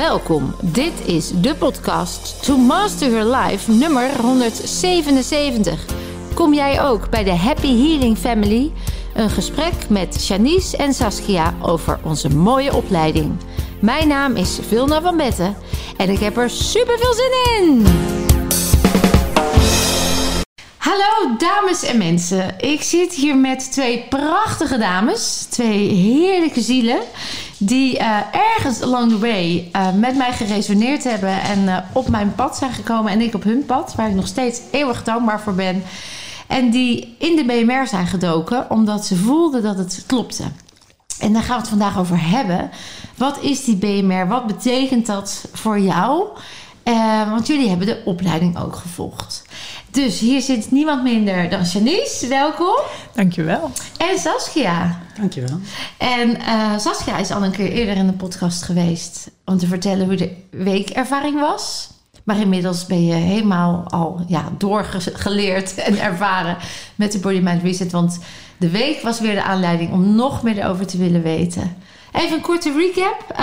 Welkom. Dit is de podcast To Master Your Life nummer 177. Kom jij ook bij de Happy Healing Family? Een gesprek met Janice en Saskia over onze mooie opleiding. Mijn naam is Vilna van Betten en ik heb er super veel zin in. Hallo dames en mensen. Ik zit hier met twee prachtige dames. Twee heerlijke zielen. Die uh, ergens along the way uh, met mij geresoneerd hebben. En uh, op mijn pad zijn gekomen. En ik op hun pad. Waar ik nog steeds eeuwig dankbaar voor ben. En die in de BMR zijn gedoken. Omdat ze voelden dat het klopte. En daar gaan we het vandaag over hebben. Wat is die BMR? Wat betekent dat voor jou? want jullie hebben de opleiding ook gevolgd. Dus hier zit niemand minder dan Janice. Welkom. Dankjewel. En Saskia. Dankjewel. En uh, Saskia is al een keer eerder in de podcast geweest om te vertellen hoe de weekervaring was. Maar inmiddels ben je helemaal al ja, doorgeleerd en ervaren met de Body Mind Reset. Want de week was weer de aanleiding om nog meer erover te willen weten. Even een korte recap.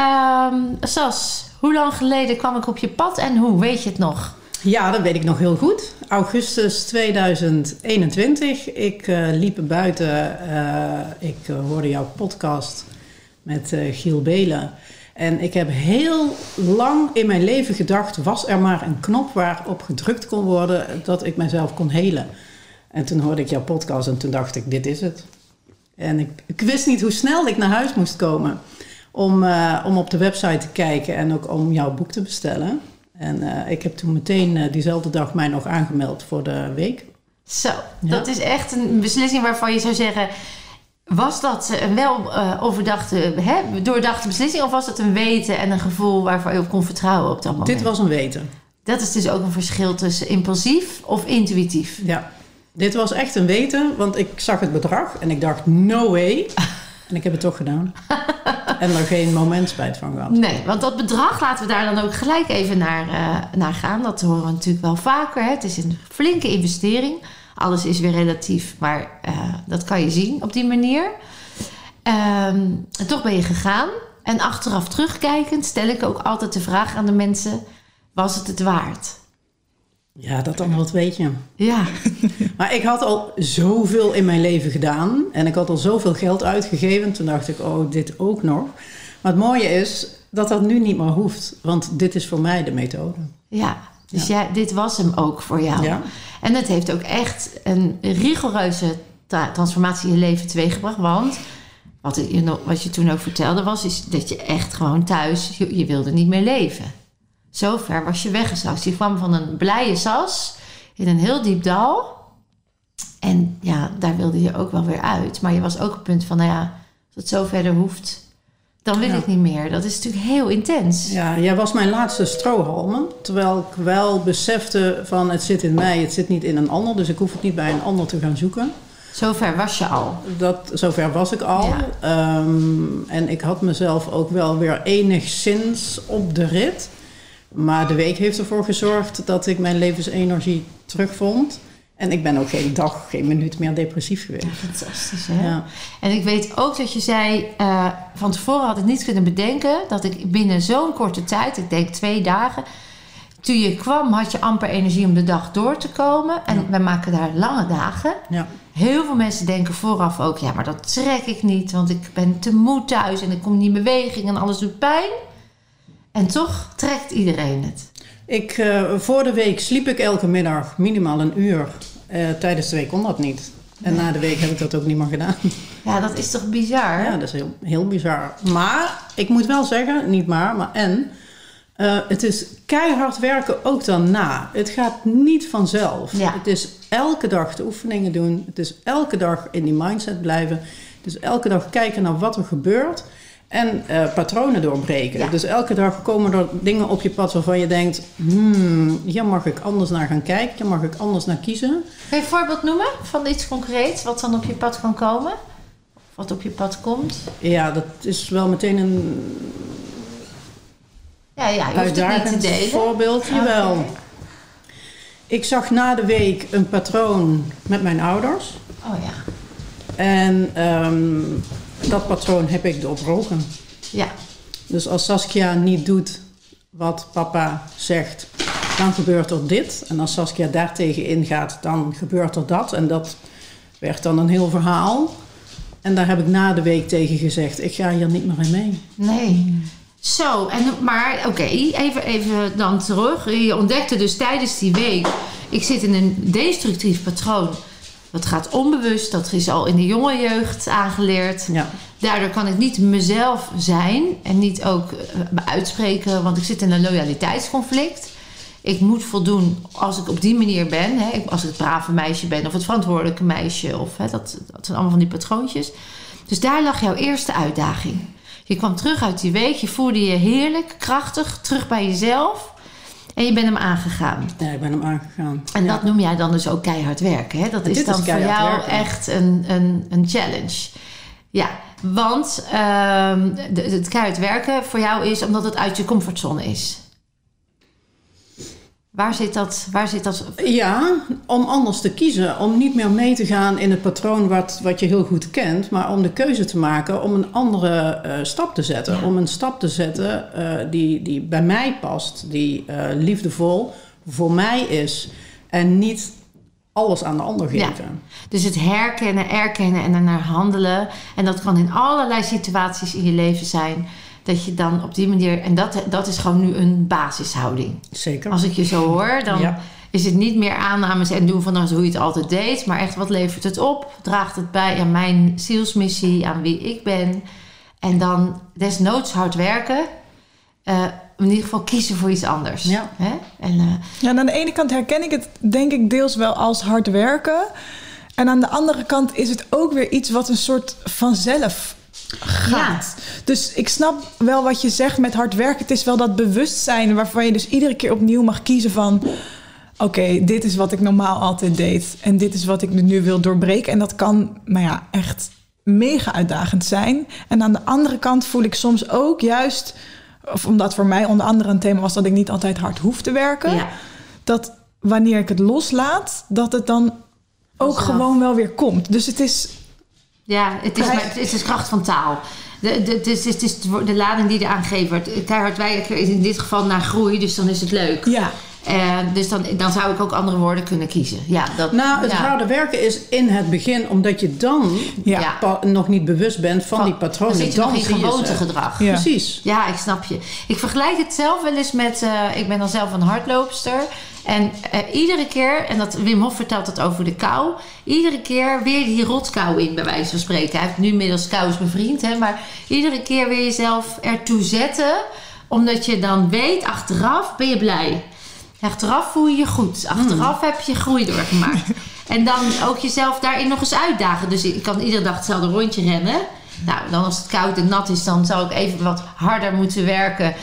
Um, Sas, hoe lang geleden kwam ik op je pad en hoe weet je het nog? Ja, dat weet ik nog heel goed. Augustus 2021. Ik uh, liep buiten. Uh, ik uh, hoorde jouw podcast met Giel Belen. En ik heb heel lang in mijn leven gedacht: was er maar een knop waarop gedrukt kon worden dat ik mezelf kon helen? En toen hoorde ik jouw podcast en toen dacht ik: dit is het. En ik, ik wist niet hoe snel ik naar huis moest komen om, om op de website te kijken en ook om jouw boek te bestellen. En uh, ik heb toen meteen uh, diezelfde dag mij nog aangemeld voor de week. Zo, ja. dat is echt een beslissing waarvan je zou zeggen... Was dat een wel uh, overdachte, hè, doordachte beslissing... of was dat een weten en een gevoel waarvan je op kon vertrouwen op dat moment? Dit was een weten. Dat is dus ook een verschil tussen impulsief of intuïtief. Ja, dit was echt een weten, want ik zag het bedrag en ik dacht, no way... En ik heb het toch gedaan. en er geen moment spijt van gehad. Nee, want dat bedrag laten we daar dan ook gelijk even naar, uh, naar gaan. Dat horen we natuurlijk wel vaker. Het is een flinke investering. Alles is weer relatief, maar uh, dat kan je zien op die manier. En toch ben je gegaan. En achteraf terugkijkend stel ik ook altijd de vraag aan de mensen: was het het waard? Ja, dat antwoord weet je. Ja. maar ik had al zoveel in mijn leven gedaan. En ik had al zoveel geld uitgegeven. Toen dacht ik, oh, dit ook nog. Maar het mooie is dat dat nu niet meer hoeft. Want dit is voor mij de methode. Ja, dus ja. Dit was hem ook voor jou. Ja. En het heeft ook echt een rigoureuze transformatie in je leven teweeggebracht. Want wat je, wat je toen ook vertelde was... is dat je echt gewoon thuis... je, je wilde niet meer leven. Zo ver was je weggezakt. Je kwam van een blije sas in een heel diep dal. En ja, daar wilde je ook wel weer uit. Maar je was ook op het punt van, nou ja, als het zo verder hoeft, dan wil ja. ik niet meer. Dat is natuurlijk heel intens. Ja, jij was mijn laatste strohalmen. Terwijl ik wel besefte van, het zit in mij, het zit niet in een ander. Dus ik hoef het niet bij een ander te gaan zoeken. Zover was je al? Dat, zover was ik al. Ja. Um, en ik had mezelf ook wel weer enigszins op de rit. Maar de week heeft ervoor gezorgd dat ik mijn levensenergie terugvond. En ik ben ook geen dag, geen minuut meer depressief geweest. Ja, fantastisch, hè? Ja. En ik weet ook dat je zei... Uh, van tevoren had ik niet kunnen bedenken... dat ik binnen zo'n korte tijd, ik denk twee dagen... toen je kwam had je amper energie om de dag door te komen. En ja. wij maken daar lange dagen. Ja. Heel veel mensen denken vooraf ook... ja, maar dat trek ik niet, want ik ben te moe thuis... en ik kom niet in beweging en alles doet pijn... En toch trekt iedereen het. Ik, uh, voor de week sliep ik elke middag minimaal een uur. Uh, tijdens de week kon dat niet. En nee. na de week heb ik dat ook niet meer gedaan. Ja, dat is toch bizar? Ja, dat is heel, heel bizar. Maar ik moet wel zeggen, niet maar, maar en. Uh, het is keihard werken ook daarna. Het gaat niet vanzelf. Ja. Het is elke dag de oefeningen doen. Het is elke dag in die mindset blijven. Het is elke dag kijken naar wat er gebeurt. En uh, patronen doorbreken. Ja. Dus elke dag komen er dingen op je pad waarvan je denkt: hmm, hier mag ik anders naar gaan kijken, hier mag ik anders naar kiezen. Kun je een voorbeeld noemen van iets concreets wat dan op je pad kan komen? Wat op je pad komt? Ja, dat is wel meteen een. Ja, ja, je hoeft het niet te delen. voorbeeld. Okay. Jawel. Ik zag na de week een patroon met mijn ouders. Oh ja. En um, dat patroon heb ik doorbroken. Ja. Dus als Saskia niet doet wat papa zegt, dan gebeurt er dit. En als Saskia daar tegen ingaat, dan gebeurt er dat. En dat werd dan een heel verhaal. En daar heb ik na de week tegen gezegd, ik ga hier niet meer in mee. Nee. Zo, en, maar oké, even, even dan terug. Je ontdekte dus tijdens die week, ik zit in een destructief patroon. Dat gaat onbewust, dat is al in de jonge jeugd aangeleerd. Ja. Daardoor kan ik niet mezelf zijn en niet ook eh, me uitspreken, want ik zit in een loyaliteitsconflict. Ik moet voldoen als ik op die manier ben, hè, als ik het brave meisje ben of het verantwoordelijke meisje, of, hè, dat, dat zijn allemaal van die patroontjes. Dus daar lag jouw eerste uitdaging. Je kwam terug uit die week, je voelde je heerlijk, krachtig, terug bij jezelf. En je bent hem aangegaan. Ja, ik ben hem aangegaan. En Ja. dat noem jij dan dus ook keihard werken. Hè? Dat En is dan is voor jou werken. echt een, een, een challenge. Ja, want ehm, het keihard werken voor jou is omdat het uit je comfortzone is. Waar zit dat? Waar zit dat? Ja, om anders te kiezen. Om niet meer mee te gaan in het patroon wat, wat je heel goed kent. Maar om de keuze te maken om een andere eh, stap te zetten. Ja. Om een stap te zetten eh, die, die bij mij past. Die eh, liefdevol voor mij is. En niet alles aan de ander Ja. geven. Dus het herkennen, erkennen en ernaar handelen. En dat kan in allerlei situaties in je leven zijn. Dat je dan op die manier... En dat, dat is gewoon nu een basishouding. Zeker. Als ik je zo hoor, dan Ja. is het niet meer aannames en doen van hoe je het altijd deed. Maar echt, wat levert het op? Draagt het bij aan mijn zielsmissie, aan wie ik ben? En dan desnoods hard werken. Eh, in ieder geval kiezen voor iets anders. Ja. Hè? En, eh, Ja, en aan de ene kant herken ik het denk ik deels wel als hard werken. En aan de andere kant is het ook weer iets wat een soort vanzelf gaat. Dus ik snap wel wat je zegt met hard werken. Het is wel dat bewustzijn waarvan je dus iedere keer opnieuw mag kiezen van... Oké, dit is wat ik normaal altijd deed. En dit is wat ik nu wil doorbreken. En dat kan, nou ja, echt mega uitdagend zijn. En aan de andere kant voel ik soms ook juist... Of omdat voor mij onder andere een thema was dat ik niet altijd hard hoef te werken ja. dat wanneer ik het loslaat, dat het dan ook gewoon wel weer komt. Dus het is. Ja, het is, maar, het is de kracht van taal. De, de, het is, het is de lading die eraan gegeven wordt. Keihard werken is in dit geval naar groei, dus dan is het leuk. Ja, Eh, dus dan, dan zou ik ook andere woorden kunnen kiezen. Ja, dat, Nou, het ja. harde werken is in het begin, omdat je dan ja. Ja. pa- nog niet bewust bent van, die patronen. Dan zit je nog in gewoontegedrag. Ja. Precies. Ja, ik snap je. Ik vergelijk het zelf wel eens met... eh, ik ben dan zelf een hardloopster. En eh, iedere keer... En dat, Wim Hof vertelt het over de kou. Iedere keer weer die rotkou in, bij wijze van spreken. Hij heeft nu inmiddels kou is mijn vriend. Hè, maar iedere keer weer jezelf ertoe zetten. Omdat je dan weet, achteraf ben je blij. Achteraf voel je je goed. Achteraf heb je groei doorgemaakt. en dan ook jezelf daarin nog eens uitdagen. Dus ik kan iedere dag hetzelfde rondje rennen. Nou, dan als het koud en nat is, dan zou ik even wat harder moeten werken.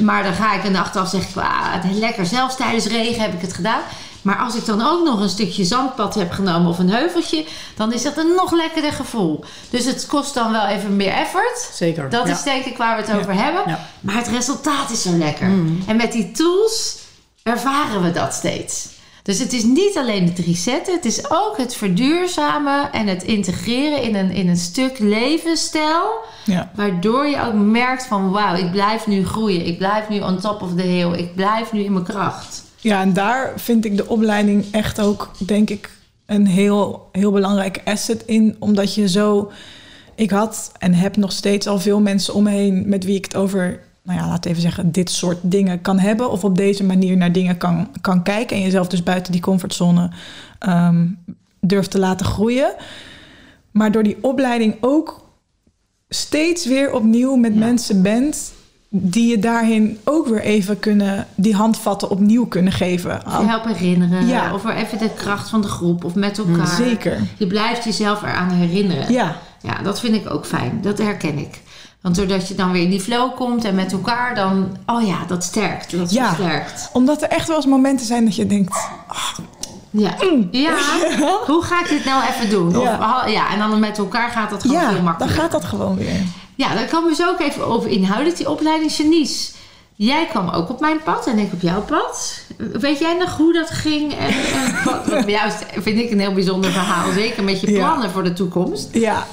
Maar dan ga ik en achteraf zeg ik, ah, lekker. Zelfs tijdens regen heb ik het gedaan. Maar als ik dan ook nog een stukje zandpad heb genomen of een heuveltje, dan is dat een nog lekkerder gevoel. Dus het kost dan wel even meer effort. Zeker. Dat Ja. is denk ik waar we het over hebben. Ja. Maar het resultaat is zo lekker. En met die tools ervaren we dat steeds. Dus het is niet alleen het resetten, het is ook het verduurzamen en het integreren in een, in een stuk levensstijl. ja. Waardoor je ook merkt van wauw, ik blijf nu groeien. Ik blijf nu on top of the hill. Ik blijf nu in mijn kracht. Ja, en daar vind ik de opleiding echt ook, denk ik, een heel, heel belangrijke asset in. Omdat je zo. Ik had en heb nog steeds al veel mensen om me heen met wie ik het over, nou ja, laat even zeggen, dit soort dingen kan hebben. Of op deze manier naar dingen kan, kan kijken. En jezelf dus buiten die comfortzone ehm, durft te laten groeien. Maar door die opleiding ook steeds weer opnieuw met Ja. mensen bent die je daarin ook weer even kunnen, die handvatten opnieuw kunnen geven. Je helpt herinneren. Ja. Of er even de kracht van de groep. Of met elkaar. Zeker. Je blijft jezelf eraan herinneren. Ja, Ja, dat vind ik ook fijn. Dat herken ik. Want doordat je dan weer in die flow komt en met elkaar, dan... Oh ja, dat sterkt. Dat Ja. versterkt. omdat er echt wel eens momenten zijn dat je denkt, Ja. ja. Hoe ga ik dit nou even doen? Of, Ja. en dan met elkaar gaat dat gewoon ja, veel dan makkelijker. gaat dat gewoon weer. Ja, daar komen we zo ook even over inhoudelijk. Die opleiding Janice. Jij kwam ook op mijn pad en ik op jouw pad. Weet jij nog hoe dat ging? En, en wat, wat vind ik een heel bijzonder verhaal. Zeker met je Ja. plannen voor de toekomst. Ja,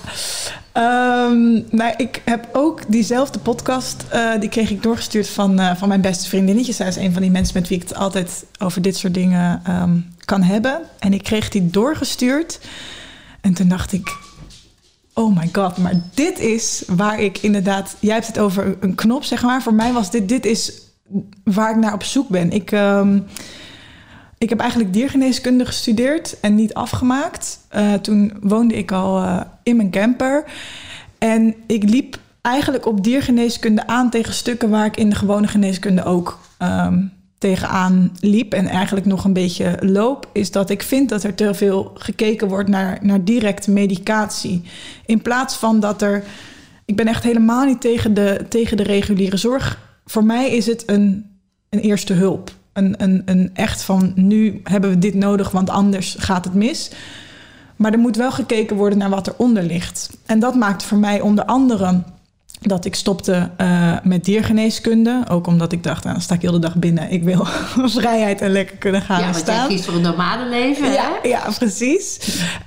Ehm, nou, ik heb ook diezelfde podcast, eh, die kreeg ik doorgestuurd van, eh, van mijn beste vriendinnetje. Zij is een van die mensen met wie ik het altijd over dit soort dingen ehm, kan hebben. En ik kreeg die doorgestuurd. En toen dacht ik, oh my god, maar dit is waar ik inderdaad... Jij hebt het over een knop, zeg maar. Voor mij was dit, dit is waar ik naar op zoek ben. Ik... ehm, ik heb eigenlijk diergeneeskunde gestudeerd en niet afgemaakt. Eh, toen woonde ik al eh, in mijn camper. En ik liep eigenlijk op diergeneeskunde aan tegen stukken waar ik in de gewone geneeskunde ook ehm, tegenaan liep. En eigenlijk nog een beetje loop. Is dat ik vind dat er te veel gekeken wordt naar, naar directe medicatie. In plaats van dat er. Ik ben echt helemaal niet tegen de, tegen de reguliere zorg. Voor mij is het een, een eerste hulp een, een, een echt van nu hebben we dit nodig, want anders gaat het mis. Maar er moet wel gekeken worden naar wat eronder ligt. En dat maakte voor mij onder andere dat ik stopte uh, met diergeneeskunde. Ook omdat ik dacht, nou, dan sta ik heel de dag binnen. Ik wil vrijheid en lekker kunnen gaan ja, en want staan. jij kiest voor een normale leven, Ja, hè? ja, precies.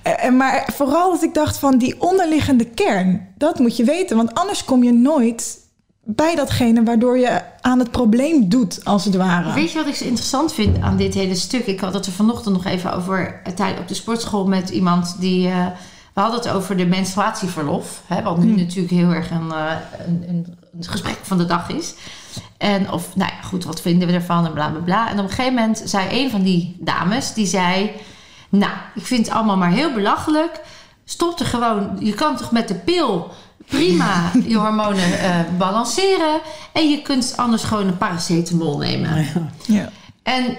Eh, En maar vooral dat ik dacht van die onderliggende kern, dat moet je weten. Want anders kom je nooit bij datgene waardoor je aan het probleem doet, als het ware. Weet je wat ik zo interessant vind aan dit hele stuk? Ik had het er vanochtend nog even over tijd op de sportschool met iemand die. eh, we hadden het over de menstruatieverlof. Hè, wat nu Hmm. natuurlijk heel erg een, eh, een, een, een gesprek van de dag is. En of, nou ja, goed, wat vinden we ervan en bla bla bla. En op een gegeven moment zei een van die dames, die zei... Nou, ik vind het allemaal maar heel belachelijk. Stop er gewoon, je kan toch met de pil prima je hormonen eh, balanceren. En je kunt anders gewoon een paracetamol nemen. Ja. En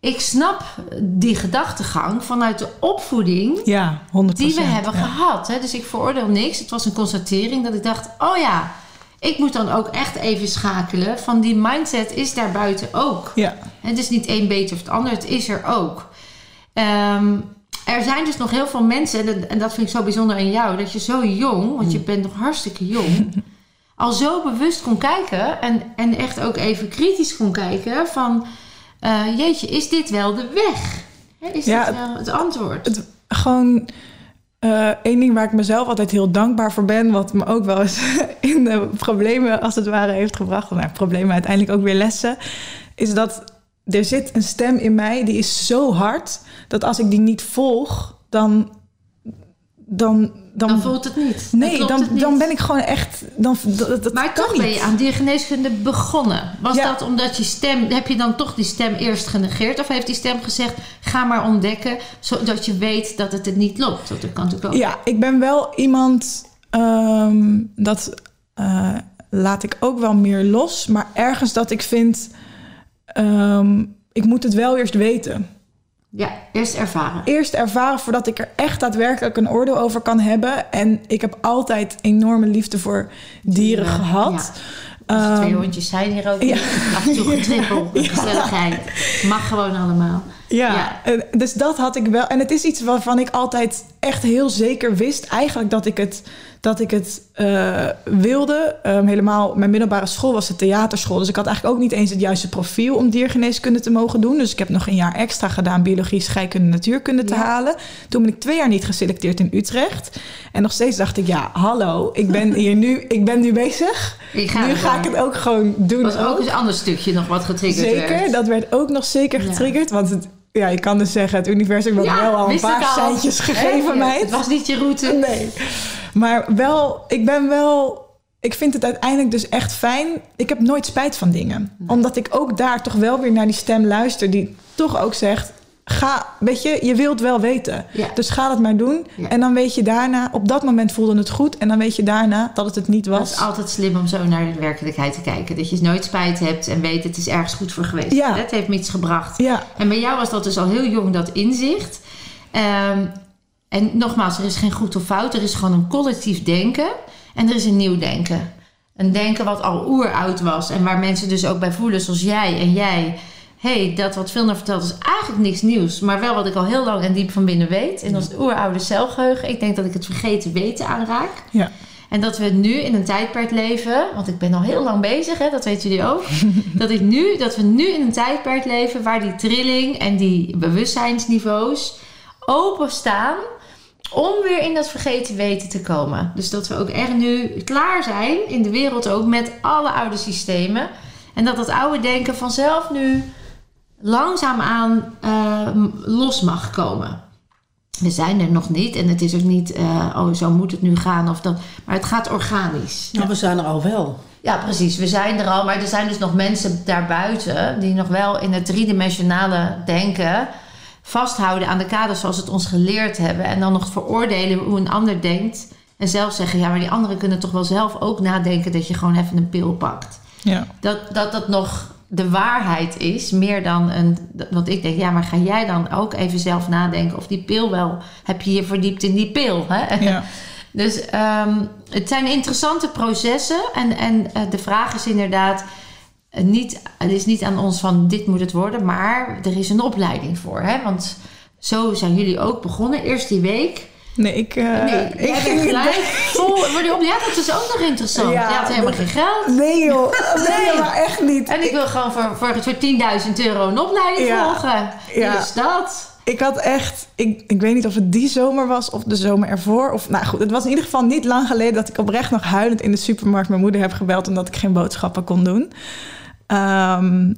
ik snap die gedachtegang vanuit de opvoeding Ja, 100 die we hebben ja. gehad. Hè? Dus ik veroordeel niks. Het was een constatering dat ik dacht: oh ja, ik moet dan ook echt even schakelen. Van die mindset is daar buiten ook. Ja, Het is niet één beter of het ander, het is er ook. Ehm, er zijn dus nog heel veel mensen, en dat, en dat vind ik zo bijzonder aan jou, dat je zo jong, want je bent nog hartstikke jong, al zo bewust kon kijken en, en echt ook even kritisch kon kijken van, eh, jeetje, is dit wel de weg? Is Ja, dit wel het antwoord? het, gewoon eh één ding waar ik mezelf altijd heel dankbaar voor ben, wat me ook wel eens in de problemen als het ware heeft gebracht, nou, problemen uiteindelijk ook weer lessen, is dat er zit een stem in mij die is zo hard dat als ik die niet volg, dan dan dan, dan voelt het niet. Nee, dan, niet. dan ben ik gewoon echt dan dat, dat Maar kan toch niet. ben je aan diergeneeskunde begonnen. Was Ja. dat omdat je stem... Heb je dan toch die stem eerst genegeerd? Of heeft die stem gezegd... Ga maar ontdekken, zodat je weet dat het het niet loopt? Dat kan natuurlijk ook. Ja, ik ben wel iemand ehm, dat eh, laat ik ook wel meer los, maar ergens dat ik vind, ehm, ik moet het wel eerst weten. Ja, eerst ervaren. Eerst ervaren voordat ik er echt daadwerkelijk een oordeel over kan hebben. En ik heb altijd enorme liefde voor dieren gehad. ja. Er twee Ehm, hondjes zijn hier ook. ja. Af en toe getrippel, gezelligheid. Mag gewoon allemaal. Ja, Ja. en dus dat had ik wel. En het is iets waarvan ik altijd echt heel zeker wist, eigenlijk dat ik het, dat ik het eh, wilde. Ehm, helemaal, mijn middelbare school was de theaterschool. Dus ik had eigenlijk ook niet eens het juiste profiel om diergeneeskunde te mogen doen. Dus ik heb nog een jaar extra gedaan biologie, scheikunde, natuurkunde te Ja. halen. Toen ben ik twee jaar niet geselecteerd in Utrecht. En nog steeds dacht ik, ja, hallo, ik ben hier nu, ik ben nu bezig. Nu ga ik het ook gewoon doen. was ook een ander stukje nog wat getriggerd Zeker, werd. dat werd ook nog zeker Ja. getriggerd. Want het, ja, je kan dus zeggen, het universum had wel al een paar al. seintjes gegeven, meid. Het was niet je route. Nee. Maar wel, ik ben wel... Ik vind het uiteindelijk dus echt fijn. Ik heb nooit spijt van dingen. Omdat ik ook daar toch wel weer naar die stem luister... die toch ook zegt... Ga, weet je, je wilt wel weten. Ja. Dus ga het maar doen. Ja. En dan weet je daarna... Op dat moment voelde het goed. En dan weet je daarna dat het het niet Dat was. is altijd slim om zo naar de werkelijkheid te kijken. Dat je nooit spijt hebt en weet het is ergens goed voor geweest. Ja. Het heeft me iets gebracht. En bij jou was dat dus al heel jong, dat inzicht. Ehm, en nogmaals, er is geen goed of fout. Er is gewoon een collectief denken. En er is een nieuw denken. Een denken wat al oeroud was. En waar mensen dus ook bij voelen, zoals jij en jij. Hey, dat wat Vilna vertelt is eigenlijk niks nieuws. Maar wel wat ik al heel lang en diep van binnen weet. En dat is het oeroude celgeheugen. Ik denk dat ik het vergeten weten aanraak. ja. En dat we nu in een tijdperk leven, want ik ben al heel lang bezig, hè, dat weten jullie ook. dat, ik nu, dat we nu in een tijdperk leven waar die trilling en die bewustzijnsniveaus openstaan Om weer in dat vergeten weten te komen. Dus dat we ook echt nu klaar zijn, in de wereld ook, met alle oude systemen. En dat dat oude denken vanzelf nu langzaamaan uh, los mag komen. We zijn er nog niet en het is ook niet, uh, oh zo moet het nu gaan of dat. Maar het gaat organisch. Nou, we zijn er al wel. Ja, precies. We zijn er al, maar er zijn dus nog mensen daarbuiten die nog wel in het driedimensionale denken vasthouden aan de kaders zoals het ons geleerd hebben. En dan nog veroordelen hoe een ander denkt. En zelf zeggen, ja, maar die anderen kunnen toch wel zelf ook nadenken dat je gewoon even een pil pakt. Ja. Dat, dat dat nog de waarheid is, meer dan een. Want ik denk, ja, maar ga jij dan ook even zelf nadenken of die pil wel. Heb je je verdiept in die pil? Hè? Ja. Dus um, het zijn interessante processen. En, en uh, de vraag is inderdaad. Uh, niet, het is niet aan ons van dit moet het worden, maar er is een opleiding voor. Hè? Want zo zijn jullie ook begonnen. Eerst die week. Nee, ik... Uh, nee, ik jij ging gelijk vol... Maar die op, ja, dat is ook nog interessant. Ja, je had helemaal geen geld. Nee joh, nee, maar echt niet. En ik wil gewoon voor, voor, voor 10.000 euro een opleiding Ja. volgen. Ja. Dus dat. Ik had echt, ik, ik weet niet of het die zomer was of de zomer ervoor. Of, nou goed, het was in ieder geval niet lang geleden dat ik oprecht nog huilend in de supermarkt mijn moeder heb gebeld omdat ik geen boodschappen kon doen. Ehm,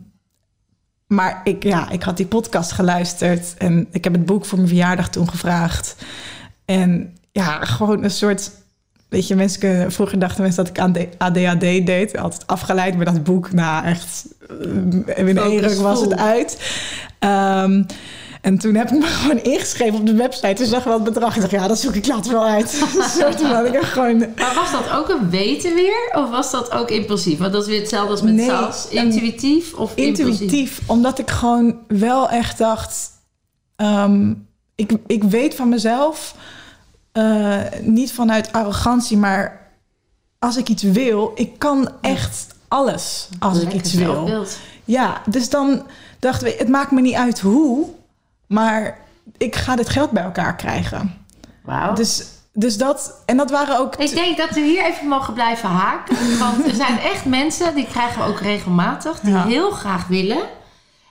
maar ik, ja, ik had die podcast geluisterd en ik heb het boek voor mijn verjaardag toen gevraagd. En ja, gewoon een soort. Weet je, mensen kunnen, vroeger dachten mensen dat ik aan ADHD deed. Altijd afgeleid, maar dat boek, nou echt, eh, in één ruk was het uit. Ehm, en toen heb ik me gewoon ingeschreven op de website. Toen zag ik wel het bedrag. Ik dacht, ja, dat zoek ik later wel uit. Ik gewoon... Maar was dat ook een weten weer? Of was dat ook impulsief? Want dat is weer hetzelfde als met Nee, Intuïtief of impulsief? Intuïtief, omdat ik gewoon wel echt dacht... ehm, ik, ik weet van mezelf, eh, niet vanuit arrogantie, maar als ik iets wil, ik kan echt alles als ik iets wil. Ja, dus dan dachten we, het maakt me niet uit hoe, maar ik ga dit geld bij elkaar krijgen. Wauw. Dus, dus dat, en dat waren ook... Ik denk dat we hier even mogen blijven haken. Want er zijn echt mensen, die krijgen we ook regelmatig, die Ja. heel graag willen.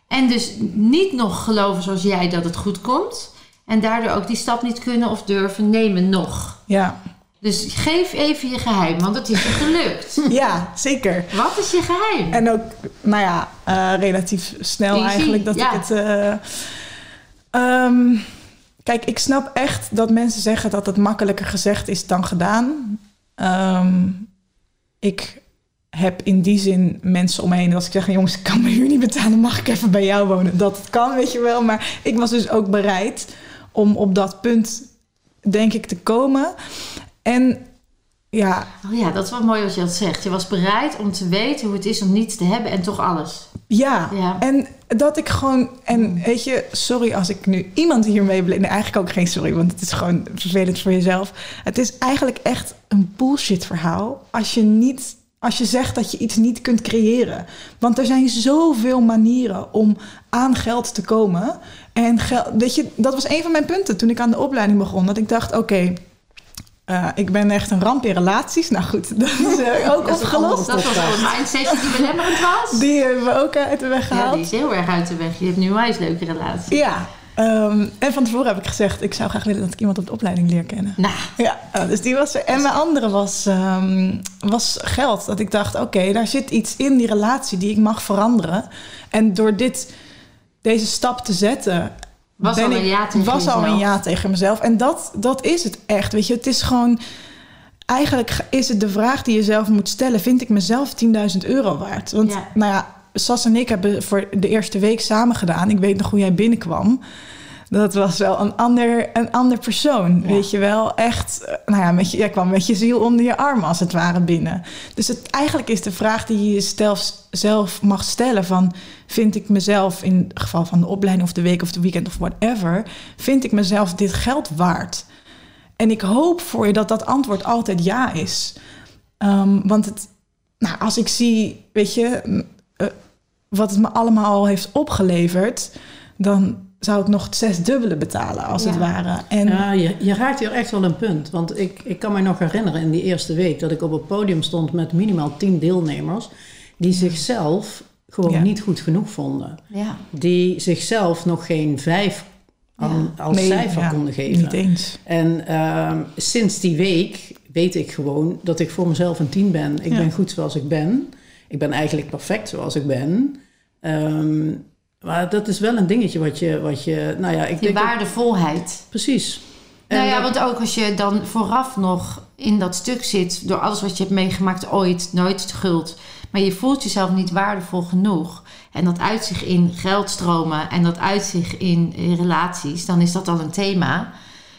En dus niet nog geloven zoals jij dat het goed komt. En daardoor ook die stap niet kunnen of durven nemen nog. Ja, Dus geef even je geheim, want het is je gelukt. ja zeker. Wat is je geheim? En ook, nou ja, eh, relatief snel Easy, eigenlijk dat ja. ik het. eh, ehm, kijk, ik snap echt dat mensen zeggen dat het makkelijker gezegd is dan gedaan. Ehm, ik heb in die zin mensen om me heen. Als ik zeg, jongens, ik kan mijn huur niet betalen, mag ik even bij jou wonen? Dat kan, weet je wel. Maar ik was dus ook bereid om op dat punt, denk ik, te komen. En ja, Oh ja, dat is wel mooi wat je dat zegt. Je was bereid om te weten hoe het is om niets te hebben en toch alles. Ja, Ja. en dat ik gewoon... En weet je, sorry als ik nu iemand hiermee... Nee, eigenlijk ook geen sorry, want het is gewoon vervelend voor jezelf. Het is eigenlijk echt een bullshit verhaal... als je, niet, als je zegt dat je iets niet kunt creëren. Want er zijn zoveel manieren om aan geld te komen. En geld, weet je, dat was een van mijn punten toen ik aan de opleiding begon. Dat ik dacht, oké... eh, ik ben echt een ramp in relaties. Nou goed, dat is eh, ook Dat opgelost. Dat was podcast. een mindsetje die belemmerend was. Die hebben we ook uit de weg Ja, gehaald. die is heel erg uit de weg. Je hebt nu een wijs leuke relatie. Ja, ehm, en van tevoren heb ik gezegd... ik zou graag willen dat ik iemand op de opleiding leer kennen. Nou, Ja, eh, dus die was er. En mijn andere was, ehm, was geld. Dat ik dacht, oké, daar zit iets in die relatie die ik mag veranderen. En door dit, deze stap te zetten... Was al een ja tegen was al jezelf. een ja tegen mezelf. En dat, dat is het echt. Weet je, het is gewoon... Eigenlijk is het de vraag die je zelf moet stellen... vind ik mezelf 10.000 euro waard? Want Ja. nou ja, Sas en ik hebben voor de eerste week samen gedaan. Ik weet nog hoe jij binnenkwam. Dat was wel een ander, een ander persoon, Ja. weet je wel. Echt, eh, nou ja, met je, jij kwam met je ziel onder je arm als het ware binnen. Dus het, eigenlijk is de vraag die je jezelf zelf mag stellen van... vind ik mezelf, in het geval van de opleiding of de week of de weekend of whatever... vind ik mezelf dit geld waard? En ik hoop voor je dat dat antwoord altijd ja is. Ehm, want het, nou, als ik zie, weet je, eh, wat het me allemaal al heeft opgeleverd, dan zou ik nog het zesdubbele betalen, als Ja. het ware. En Ja, je, je raakt hier echt wel een punt. Want ik, ik kan me nog herinneren in die eerste week dat ik op het podium stond met minimaal tien deelnemers die zichzelf gewoon Ja. niet goed genoeg vonden. ja. Die zichzelf nog geen vijf aan- als Nee, cijfer ja, konden geven. Niet eens. En ehm, sinds die week weet ik gewoon dat ik voor mezelf een tien ben. Ik Ja. ben goed zoals ik ben. Ik ben eigenlijk perfect zoals ik ben. Ehm, maar dat is wel een dingetje wat je, wat je nou ja, ik Die denk dat- waardevolheid. precies. En nou ja, dat- want ook als je dan vooraf nog in dat stuk zit, door alles wat je hebt meegemaakt ooit, nooit schuld, maar je voelt jezelf niet waardevol genoeg. En dat uit zich in geldstromen en dat uit zich in, in relaties, dan is dat al een thema.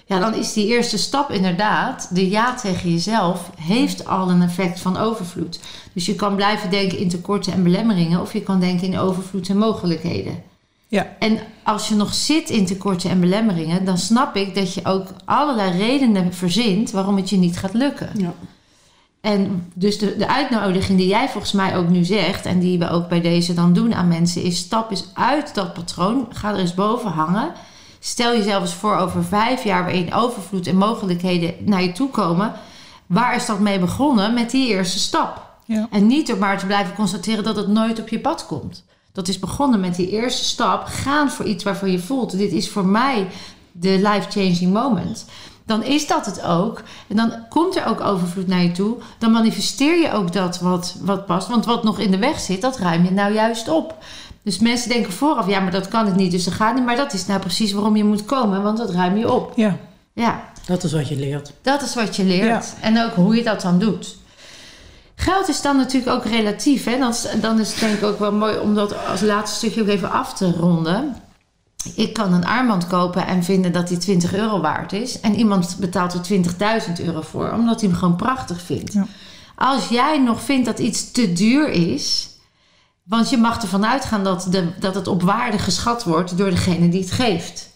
Ja, dan is die eerste stap inderdaad, de ja tegen jezelf, heeft al een effect van overvloed. Dus je kan blijven denken in tekorten en belemmeringen, of je kan denken in overvloed en mogelijkheden. Ja. En als je nog zit in tekorten en belemmeringen, dan snap ik dat je ook allerlei redenen verzint waarom het je niet gaat lukken. ja. En dus de, de uitnodiging die jij volgens mij ook nu zegt, en die we ook bij deze dan doen aan mensen, is stap eens uit dat patroon. Ga er eens boven hangen. Stel jezelf eens voor over vijf jaar waarin overvloed en mogelijkheden naar je toe komen. Waar is dat mee begonnen? Met die eerste stap. Ja. En niet door maar te blijven constateren dat het nooit op je pad komt. Dat is begonnen met die eerste stap. Gaan voor iets waarvan je voelt: dit is voor mij de life-changing moment. Dan is dat het ook. En dan komt er ook overvloed naar je toe. Dan manifesteer je ook dat wat, wat past. Want wat nog in de weg zit, dat ruim je nou juist op. Dus mensen denken vooraf: ja, maar dat kan ik niet, dus dat gaat niet. Maar dat is nou precies waarom je moet komen, want dat ruim je op. Ja. Ja. Dat is wat je leert. Dat is wat je leert. Ja. En ook hoe je dat dan doet. Geld is dan natuurlijk ook relatief. Hè? Dan, is, dan is het denk ik ook wel mooi om dat als laatste stukje ook even af te ronden. Ik kan een armband kopen en vinden dat die 20 euro waard is. En iemand betaalt er 20.000 euro voor, omdat hij hem gewoon prachtig vindt. Ja. Als jij nog vindt dat iets te duur is. Want je mag ervan uitgaan dat, de, dat het op waarde geschat wordt door degene die het geeft.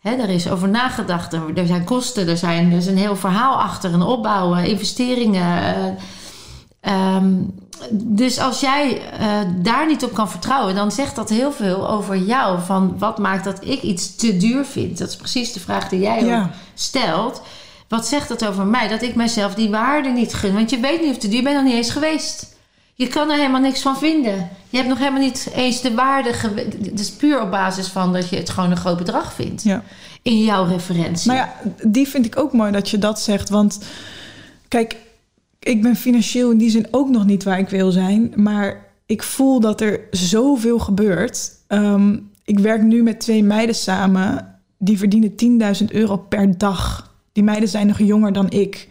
Hè, er is over nagedacht. Er, er zijn kosten, er, zijn, er is een heel verhaal achter. Een opbouwen, investeringen. eh, ehm, dus als jij eh, daar niet op kan vertrouwen, dan zegt dat heel veel over jou. Van wat maakt dat ik iets te duur vind? Dat is precies de vraag die jij ook stelt. Wat zegt dat over mij? Dat ik mezelf die waarde niet gun. Want je weet niet of te duur, bent nog niet eens geweest. Je kan er helemaal niks van vinden. Je hebt nog helemaal niet eens de waarde. is puur op basis van dat je het gewoon een groot bedrag vindt. ja. In jouw referentie. Nou ja, die vind ik ook mooi dat je dat zegt. Want kijk, ik ben financieel in die zin ook nog niet waar ik wil zijn. Maar ik voel dat er zoveel gebeurt. Ehm, ik werk nu met twee meiden samen. Die verdienen 10.000 euro per dag. Die meiden zijn nog jonger dan ik.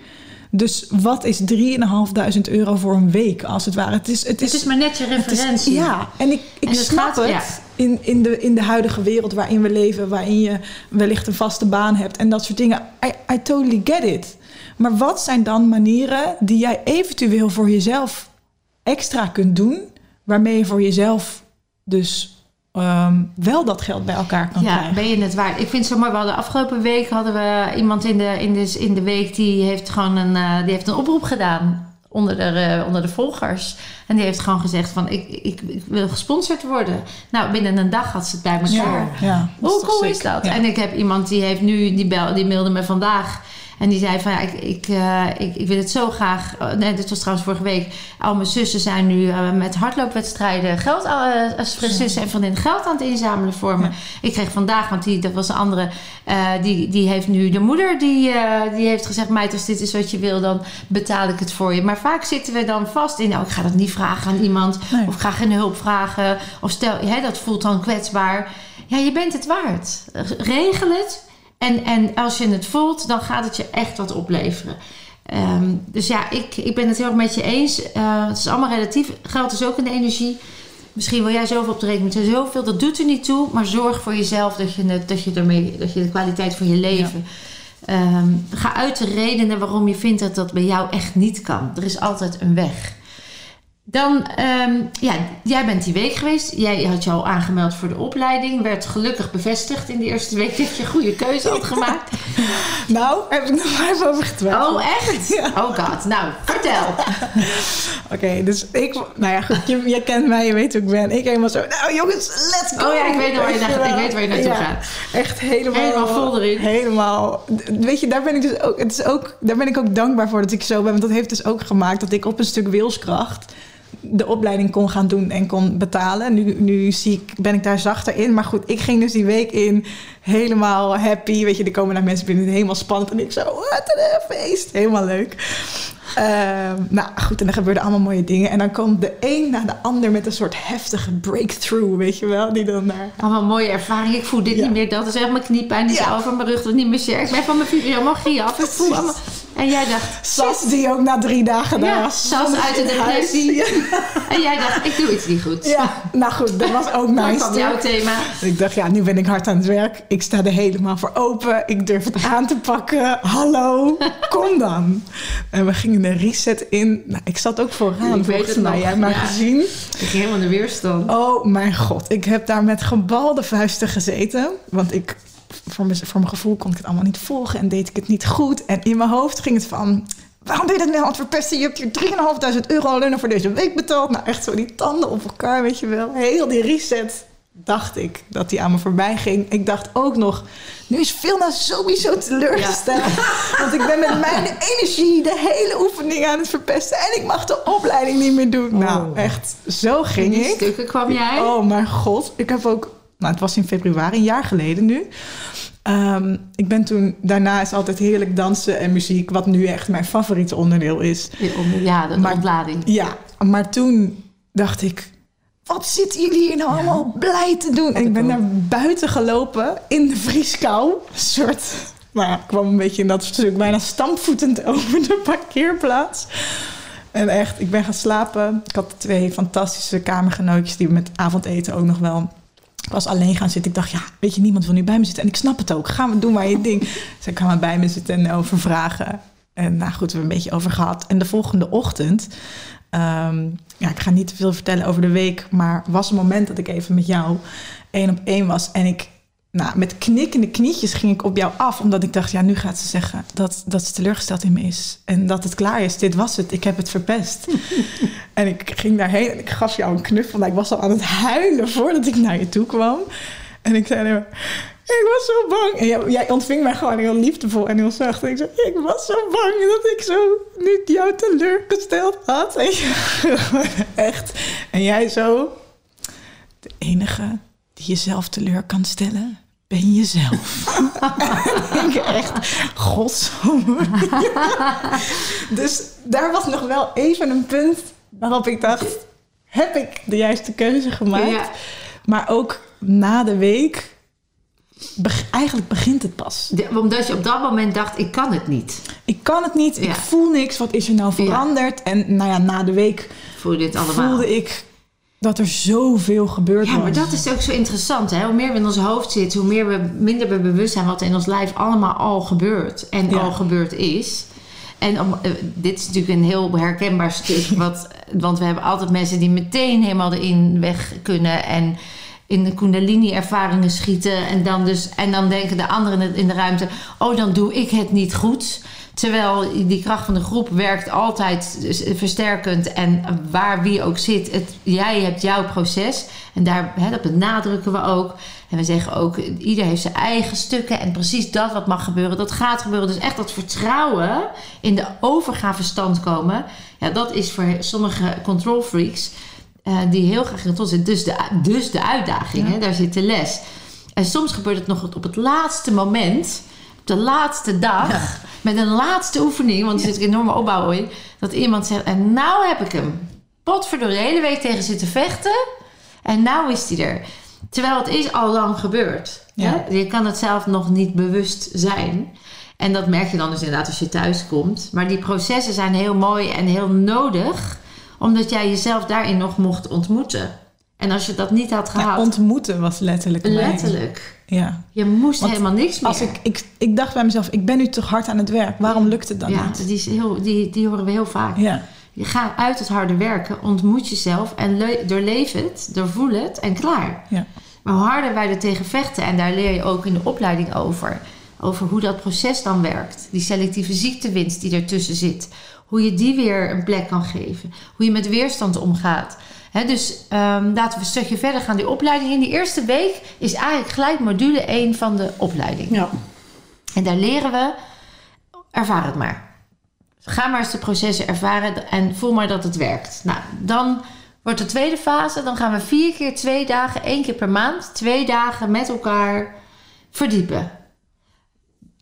Dus wat is 3.500 euro voor een week, als het ware? Het is, het het is maar net je is- referentie. ja, en ik, ik En snap gaat- het ja. in, in, de, in de huidige wereld waarin we leven, waarin je wellicht een vaste baan hebt en dat soort dingen. I, I totally get it. Maar wat zijn dan manieren die jij eventueel voor jezelf extra kunt doen, waarmee je voor jezelf dus ehm, wel dat geld bij elkaar kan Ja, krijgen? ben je het waard? Ik vind het zo mooi. We hadden afgelopen week hadden we iemand in de, in de, in de week die heeft gewoon een, eh, die heeft een oproep gedaan onder de, eh, onder de volgers. En die heeft gewoon gezegd van ik, ik, ik wil gesponsord worden. Nou, binnen een dag had ze het bij elkaar. ja, ja, Hoe cool sick? is dat? En ik heb iemand die heeft nu, die, bel, die mailde me vandaag. En die zei van, ja, ik, ik, eh, ik, ik wil het zo graag... oh, nee, dit was trouwens vorige week. Al mijn zussen zijn nu eh, met hardloopwedstrijden... geld, als zussen en vriendinnen geld aan het inzamelen voor me. Ja. Ik kreeg vandaag, want die, dat was een andere... eh, die, die heeft nu de moeder, die, eh, die heeft gezegd... meid, als dit is wat je wil, dan betaal ik het voor je. Maar vaak zitten we dan vast in... nou, ik ga dat niet vragen aan iemand... Nee. of ik ga geen hulp vragen... of stel, hè, dat voelt dan kwetsbaar... Ja, je bent het waard. Regel het. En, en als je het voelt, dan gaat het je echt wat opleveren. Ehm, dus ja, ik, ik ben het heel erg met je eens. Eh, het is allemaal relatief. Geld is ook een energie. Misschien wil jij zoveel op de rekening met zoveel. Dat doet er niet toe. Maar zorg voor jezelf dat je, het, dat je, ermee, dat je de kwaliteit van je leven... Ehm, ga uit de redenen waarom je vindt dat dat bij jou echt niet kan. Er is altijd een weg. Dan, ehm, ja, jij bent die week geweest. Jij had je al aangemeld voor de opleiding. Werd gelukkig bevestigd in de eerste week dat je een goede keuze had gemaakt. Nou, heb ik nog maar even over getwijfeld. Oh, echt? Oh god. Nou, vertel. Oké, dus ik... Nou ja, goed, je, je kent mij, je weet hoe ik ben. Ik helemaal zo... Nou jongens, let's go! Oh ja, ik weet waar je, naar, ik weet waar je naartoe Ja, gaat. Echt helemaal... Helemaal vol erin. Helemaal. Weet je, daar ben ik dus ook... Het is ook daar ben ik ook dankbaar voor dat ik zo ben. Want dat heeft dus ook gemaakt dat ik op een stuk wilskracht... de opleiding kon gaan doen en kon betalen. Nu, nu zie ik, ben ik daar zachter in. Maar goed, ik ging dus die week in helemaal happy. Weet je, er komen naar mensen binnen, helemaal spannend. En ik zo, wat een feest. Helemaal leuk. Ehm, nou goed, en er gebeurden allemaal mooie dingen. En dan komt de een na de ander met een soort heftige breakthrough, weet je wel? Die dan daar... Allemaal mooie ervaring. Ik voel dit Ja. niet meer. Dat is echt mijn kniepijn. Die Ja. over mijn rug. Dat is niet meer sterk. Ik ben van mijn fibromyalgie af. Ik voel allemaal... En jij dacht... Sas die ook na drie dagen daar Ja, was. Sas uit de depressie. Ja. En jij dacht, ik doe iets niet goed. Ja, nou goed, dat was ook Dat mijn kwam jouw stuk. thema. Ik dacht, ja, nu ben ik hard aan het werk. Ik sta er helemaal voor open. Ik durf het aan te pakken. Hallo, kom dan. En we gingen de reset in. Nou, ik zat ook vooraan, Ik weet volgens het mij. nog, Jij hebt ja. gezien. Ik ging helemaal in de weerstand. Oh mijn god, ik heb daar met gebalde vuisten gezeten. Want ik, voor mijn, voor mijn gevoel kon ik het allemaal niet volgen en deed ik het niet goed. En in mijn hoofd ging het van... Waarom ben je dat nou aan het verpesten? Je hebt hier 3.500 euro alleen voor deze week betaald. Nou, echt zo die tanden op elkaar, weet je wel. Heel die reset dacht ik dat die aan me voorbij ging. Ik dacht ook nog, nu is Vilna sowieso teleurgesteld. Want ik ben met mijn energie de hele oefening aan het verpesten. En ik mag de opleiding niet meer doen. Nou, echt, zo In ging ik. stukken kwam jij. Oh mijn god. Ik heb ook... Nou, het was in februari, een jaar geleden nu. Ehm, ik ben toen... Daarna is altijd heerlijk dansen en muziek... wat nu echt mijn favoriete onderdeel is. Ja, de Maar- ontlading. Ja, maar toen dacht ik... Wat zitten jullie hier nou allemaal blij te doen? En ik ben naar buiten gelopen in de vrieskou. Een soort... Nou ik kwam een beetje in dat stuk bijna stampvoetend over de parkeerplaats. En echt, ik ben gaan slapen. Ik had twee fantastische kamergenootjes die met avondeten ook nog wel... Was alleen gaan zitten. Ik dacht, ja, weet je, niemand wil nu bij me zitten. En ik snap het ook. Ga maar doen maar je ding. Ik ga maar bij me zitten en over vragen. En nou goed, we hebben een beetje over gehad. En de volgende ochtend... ehm, ja, ik ga niet te veel vertellen over de week... maar was een moment dat ik even met jou één op één was. En ik, nou, met knikkende knietjes ging ik op jou af... omdat ik dacht, ja, nu gaat ze zeggen dat, dat ze teleurgesteld in me is. En dat het klaar is. Dit was het. Ik heb het verpest. en ik ging daarheen en ik gaf jou een knuffel. Nou, ik was al aan het huilen voordat ik naar je toe kwam. En ik zei... ik was zo bang. En jij, ontving mij gewoon heel liefdevol en heel zacht. En ik zei, ik was zo bang dat ik zo niet jou teleurgesteld had. En je- echt. En jij zo, de enige die jezelf teleur kan stellen, ben jezelf. Ik echt, godsamme. dus daar was nog wel even een punt waarop ik dacht, heb ik de juiste keuze gemaakt? Ja. Maar ook na de week, beg- eigenlijk begint het pas. De- omdat je op dat moment dacht, ik kan het niet. Ik kan het niet, Ja. ik voel niks, wat is er nou veranderd? En nou ja, na de week Voel je dit allemaal? voelde ik dat er zoveel gebeurd Ja, was. maar dat is ook zo interessant. Hè? Hoe meer we in ons hoofd zitten, hoe meer we, minder we bewust zijn wat er in ons lijf allemaal al gebeurt. En Ja. al gebeurd is. En om, eh, dit is natuurlijk een heel herkenbaar stuk. Wat, want we hebben altijd mensen die meteen helemaal erin weg kunnen. En in de kundalini-ervaringen schieten. En dan, dus, en dan denken de anderen in de- in de ruimte... oh, dan doe ik het niet goed. Terwijl die kracht van de groep werkt altijd versterkend. En waar wie ook zit, het, jij hebt jouw proces. En daar, hè, dat benadrukken we ook. En we zeggen ook, ieder heeft zijn eigen stukken. En precies dat wat mag gebeuren, dat gaat gebeuren. Dus echt dat vertrouwen in de overgavestand komen. Ja, dat is voor sommige control freaks... eh, die heel graag in controle zitten. Dus de, dus de uitdaging, hè, daar zit de les. En soms gebeurt het nog op het laatste moment... de laatste dag... met een laatste oefening... want er zit een enorme opbouw in... dat iemand zegt, en nou heb ik hem. Potverdorie, de hele week tegen zitten vechten... en nou is hij er. Terwijl het is al lang gebeurd. Ja. Hè? Je kan het zelf nog niet bewust zijn... En dat merk je dan dus inderdaad als je thuis komt. Maar die processen zijn heel mooi en heel nodig, omdat jij jezelf daarin nog mocht ontmoeten. En als je dat niet had Ja, gehad, ontmoeten was letterlijk letterlijk, Ja. je moest Want helemaal niks meer. Als ik, ik, ik dacht bij mezelf, ik ben nu toch hard aan het werk. Waarom lukt het dan ja, niet? die, is heel, die, die horen we heel vaak. Ja. Je gaat uit het harde werken, ontmoet jezelf en le- doorleef het, doorvoel het en klaar. Ja. Maar hoe harder wij er tegen vechten, en daar leer je ook in de opleiding over, over hoe dat proces dan werkt. Die selectieve ziektewinst die ertussen zit. Hoe je die weer een plek kan geven. Hoe je met weerstand omgaat. Dus ehm, laten we een stukje verder gaan. Die opleiding in die eerste week is eigenlijk gelijk module 1 van de opleiding. Ja. En daar leren we, ervaar het maar. Ga maar eens de processen ervaren en voel maar dat het werkt. Nou, dan wordt de tweede fase. Dan gaan we vier keer twee dagen, één keer per maand, twee dagen met elkaar verdiepen.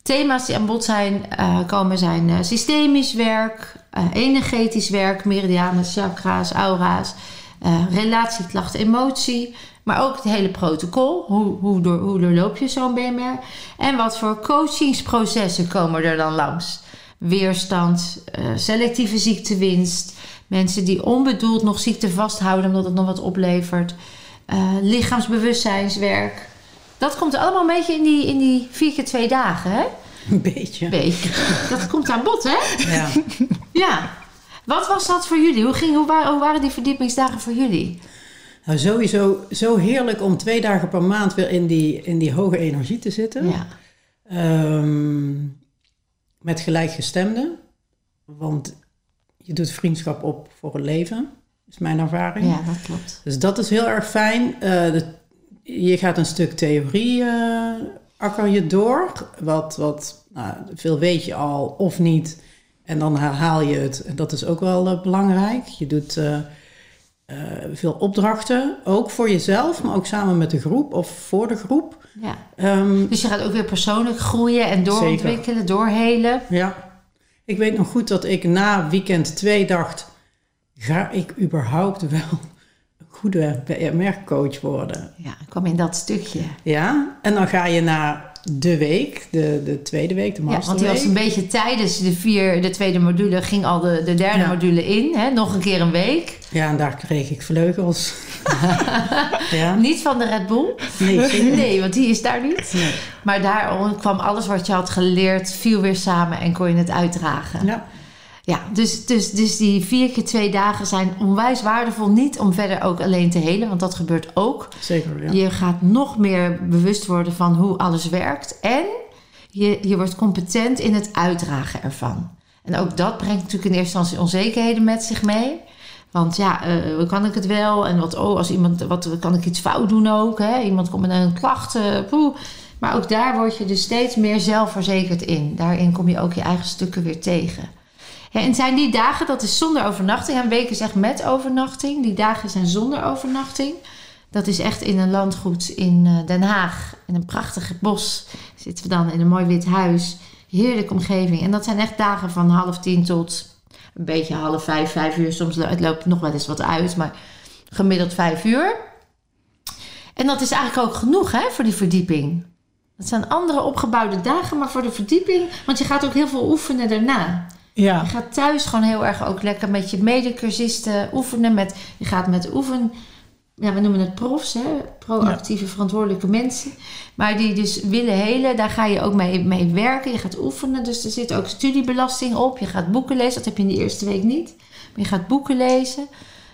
Thema's die aan bod zijn, eh, komen zijn uh, systemisch werk, uh, energetisch werk, meridianen, chakra's, aura's, relatieklachten, emotie. Maar ook het hele protocol. Hoe, hoe, door, hoe doorloop je zo'n BMR? En wat voor coachingsprocessen komen er dan langs? Weerstand, selectieve ziektewinst, mensen die onbedoeld nog ziekte vasthouden omdat het nog wat oplevert, lichaamsbewustzijnswerk. Dat komt allemaal een beetje in die, in die vier keer twee dagen, hè? Een beetje. Beetje. Dat komt aan bod, hè? Ja. ja. Wat was dat voor jullie? Hoe, ging, hoe, waren, hoe waren die verdiepingsdagen voor jullie? Nou, sowieso zo heerlijk om twee dagen per maand weer in die, in die hoge energie te zitten. Ja. Um, met gelijkgestemden. Want je doet vriendschap op voor het leven, is mijn ervaring. Ja, dat klopt. Dus dat is heel erg fijn. Uh, de je gaat een stuk theorie uh, akker je door. Wat, wat nou, veel weet je al of niet. En dan herhaal je het. En dat is ook wel uh, belangrijk. Je doet uh, veel opdrachten. Ook voor jezelf, maar ook samen met de groep of voor de groep. Ja. Um, dus je gaat ook weer persoonlijk groeien en doorontwikkelen, doorhelen. Ja. Ik weet nog goed dat ik na weekend 2 dacht... ga ik überhaupt wel goede merkcoach worden. Ja, ik kwam in dat stukje. Ja, en dan ga je naar de week, de, de tweede week, de masterweek. Ja, want die was een beetje tijdens de, vier, de tweede module, ging al de, de derde ja. module in. Hè? Nog een keer een week. Ja, en daar kreeg ik vleugels. ja. Niet van de Red Bull? Nee, nee want die is daar niet. Nee. Maar daar kwam alles wat je had geleerd, viel weer samen en kon je het uitdragen. Ja. Ja, dus, dus, dus die vier keer twee dagen zijn onwijs waardevol. Niet om verder ook alleen te helen, want dat gebeurt ook. Zeker, ja. Je gaat nog meer bewust worden van hoe alles werkt. En je, je wordt competent in het uitdragen ervan. En ook dat brengt natuurlijk in eerste instantie onzekerheden met zich mee. Want ja, uh, kan ik het wel? En wat, oh, als iemand, wat kan ik iets fout doen ook? Hè? Iemand komt met een klacht. Uh, poeh. Maar ook daar word je dus steeds meer zelfverzekerd in. Daarin kom je ook je eigen stukken weer tegen. En zijn die dagen, dat is zonder overnachting. Een week is echt met overnachting. Die dagen zijn zonder overnachting. Dat is echt in een landgoed in uh, Den Haag. In een prachtig bos zitten we dan in een mooi wit huis. Heerlijke omgeving. En dat zijn echt dagen van half tien tot een beetje half vijf, vijf uur. Soms het nog wel eens wat uit, maar gemiddeld vijf uur. En dat is eigenlijk ook genoeg hè, voor die verdieping. Dat zijn andere opgebouwde dagen, maar voor de verdieping. Want je gaat ook heel veel oefenen daarna. Ja. Je gaat thuis gewoon heel erg ook lekker met je medecursisten oefenen. Met, je gaat met oefen... Ja, we noemen het profs, hè? proactieve, ja. verantwoordelijke mensen. Maar die dus willen helen, daar ga je ook mee, mee werken. Je gaat oefenen, dus er zit ook studiebelasting op. Je gaat boeken lezen, dat heb je in de eerste week niet. Maar je gaat boeken lezen.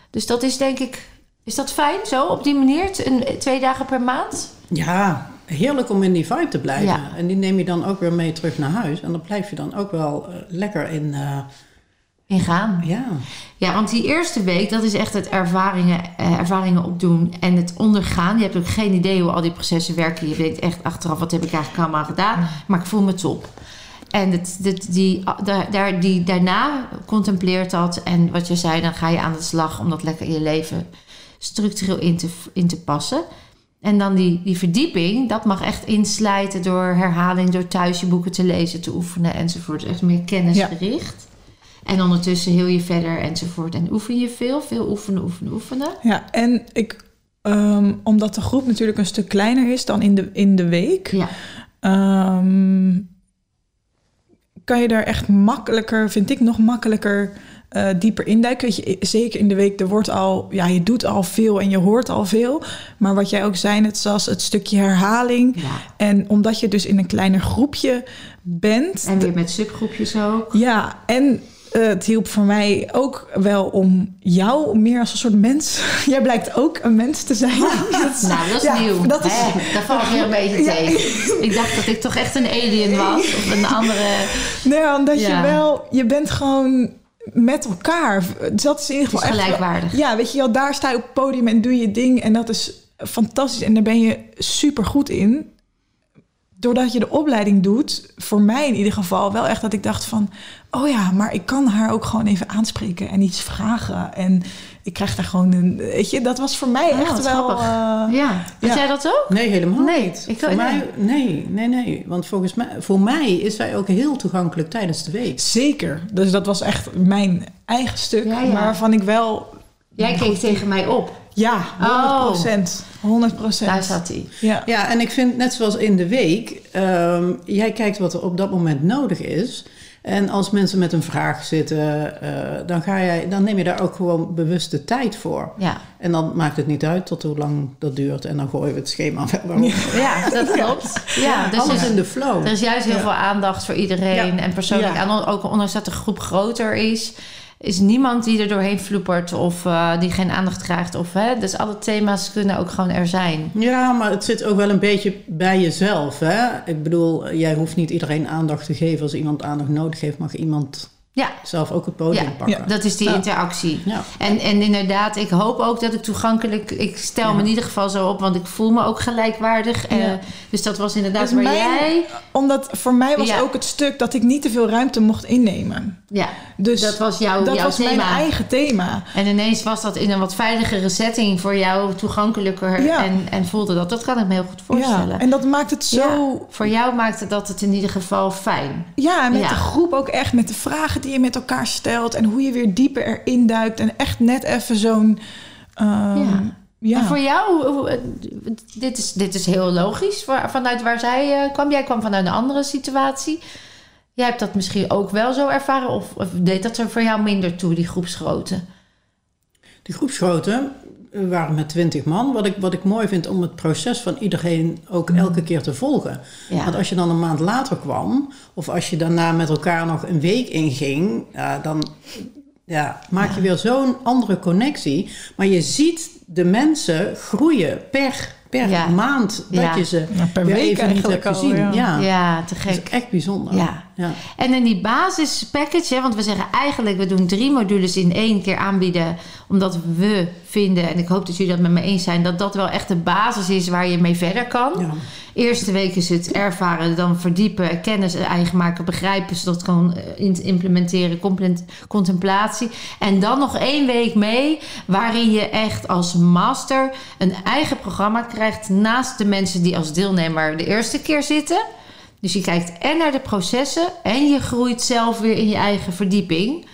Dus dat is denk ik... Is dat fijn zo, op die manier? Een, twee dagen per maand? Ja, heerlijk om in die vibe te blijven. Ja. En die neem je dan ook weer mee terug naar huis. En dan blijf je dan ook wel uh, lekker in... Uh... In gaan. Ja. Ja, want die eerste week, dat is echt het ervaringen, uh, ervaringen opdoen en het ondergaan. Je hebt ook geen idee hoe al die processen werken. Je weet echt achteraf, wat heb ik eigenlijk allemaal gedaan. Maar ik voel me top. En het, het, die, daar, die, daarna contempleert dat. En wat je zei, dan ga je aan de slag om dat lekker in je leven structureel in te, in te passen. En dan die, die verdieping, dat mag echt inslijten door herhaling, door thuis je boeken te lezen, te oefenen enzovoort. Echt meer kennisgericht. Ja. En ondertussen heel je verder enzovoort. En oefen je veel, veel oefenen, oefenen, oefenen. Ja, en ik, um, omdat de groep natuurlijk een stuk kleiner is dan in de, in de week, ja. um, kan je daar echt makkelijker, vind ik nog makkelijker uh, dieper induiken. Weet je, zeker in de week, er wordt al, ja, je doet al veel en je hoort al veel. Maar wat jij ook zei, net zoals het stukje herhaling. Ja. En omdat je dus in een kleiner groepje bent. En weer met subgroepjes ook. Ja, en uh, het hielp voor mij ook wel om jou meer als een soort mens. Jij blijkt ook een mens te zijn. Ja. Dat is, nou, dat is ja, nieuw. Dat is, daar val ik weer een beetje ja. tegen. Ik dacht dat ik toch echt een alien was. Of een andere... Nee, omdat je wel... Je bent gewoon met elkaar. Dat is in ieder geval gelijkwaardig. Echt, ja, weet je wel, daar sta je op het podium en doe je ding. En dat is fantastisch. En daar ben je super goed in. doordat je de opleiding doet, voor mij in ieder geval wel echt dat ik dacht van, oh ja, maar ik kan haar ook gewoon even aanspreken en iets vragen. En ik krijg daar gewoon een, weet je, dat was voor mij Oh, echt wel. eh, ja. Had ja. jij dat ook? Nee, helemaal Nee, niet. ik- voor nee. mij, nee, nee, nee. Want volgens mij, voor mij is zij ook heel toegankelijk tijdens de week. Zeker. Dus dat was echt mijn eigen stuk, Ja, waarvan ik wel, Jij keek tegen mij op. ja, 100 procent. 100 procent. Daar zat hij. Ja. Ja, en ik vind net zoals in de week, ehm, jij kijkt wat er op dat moment nodig is. En als mensen met een vraag zitten, eh, dan, ga jij, dan neem je daar ook gewoon bewust de tijd voor. Ja. En dan maakt het niet uit tot hoe lang dat duurt. En dan gooien we het schema verder op. ja, dat klopt. Ja, dus Alles er- in de flow. Er is juist heel Ja. veel aandacht voor iedereen. En persoonlijk, en ook ondanks dat de groep groter is, is niemand die er doorheen floepert of eh, die geen aandacht krijgt. Of, hè, dus alle thema's kunnen ook gewoon er zijn. Ja, maar het zit ook wel een beetje bij jezelf. Hè? Ik bedoel, jij hoeft niet iedereen aandacht te geven. Als iemand aandacht nodig heeft, mag iemand Ja, zelf ook het podium Ja. pakken. dat is die Ja. interactie. Ja. En, en inderdaad, ik hoop ook dat ik toegankelijk... Ik stel me Ja. in ieder geval zo op, want ik voel me ook gelijkwaardig. Eh, Ja. dus dat was inderdaad Dus waar mijn- jij... Omdat voor mij was Ja. ook het stuk dat ik niet te veel ruimte mocht innemen. Ja, Dus dat was jouw, dat jouw was thema. mijn eigen thema. En ineens was dat in een wat veiligere setting voor jou toegankelijker Ja. en, en voelde dat. Dat kan ik me heel goed voorstellen. Ja, en dat maakt het zo. Ja, voor jou maakte dat het in ieder geval fijn. Ja, en met Ja. de groep ook echt, met de vragen die je met elkaar stelt en hoe je weer dieper erin duikt en echt net even zo'n. ehm, Ja. ja. En voor jou, eh, dit is, dit is heel logisch vanuit waar zij eh, kwam. Jij kwam vanuit een andere situatie. Jij hebt dat misschien ook wel zo ervaren, of, of deed dat er voor jou minder toe, die groepsgrootte? De groepsgrootte we waren met twintig man. Wat ik, wat ik mooi vind om het proces van iedereen ook elke keer te volgen. Ja. Want als je dan een maand later kwam, of als je daarna met elkaar nog een week inging, ja, dan ja, maak je weer zo'n andere connectie. Maar je ziet de mensen groeien per, per Ja. maand dat Ja. je ze Ja, per weer week even niet hebt al, gezien. ja. ja. ja, te dat is gek. echt bijzonder. Ja. Ja. En in die basispackage, hè, want we zeggen eigenlijk, we doen drie modules in één keer aanbieden. Omdat we vinden, en ik hoop dat jullie dat met me eens zijn, dat dat wel echt de basis is waar je mee verder kan. Ja. Eerste week is het ervaren, dan verdiepen, kennis eigen maken, begrijpen, zodat kan eh, in- implementeren, contemplatie. En dan nog één week mee, waarin je echt als master een eigen programma krijgt naast de mensen die als deelnemer de eerste keer zitten. Dus je kijkt en naar de processen en je groeit zelf weer in je eigen verdieping.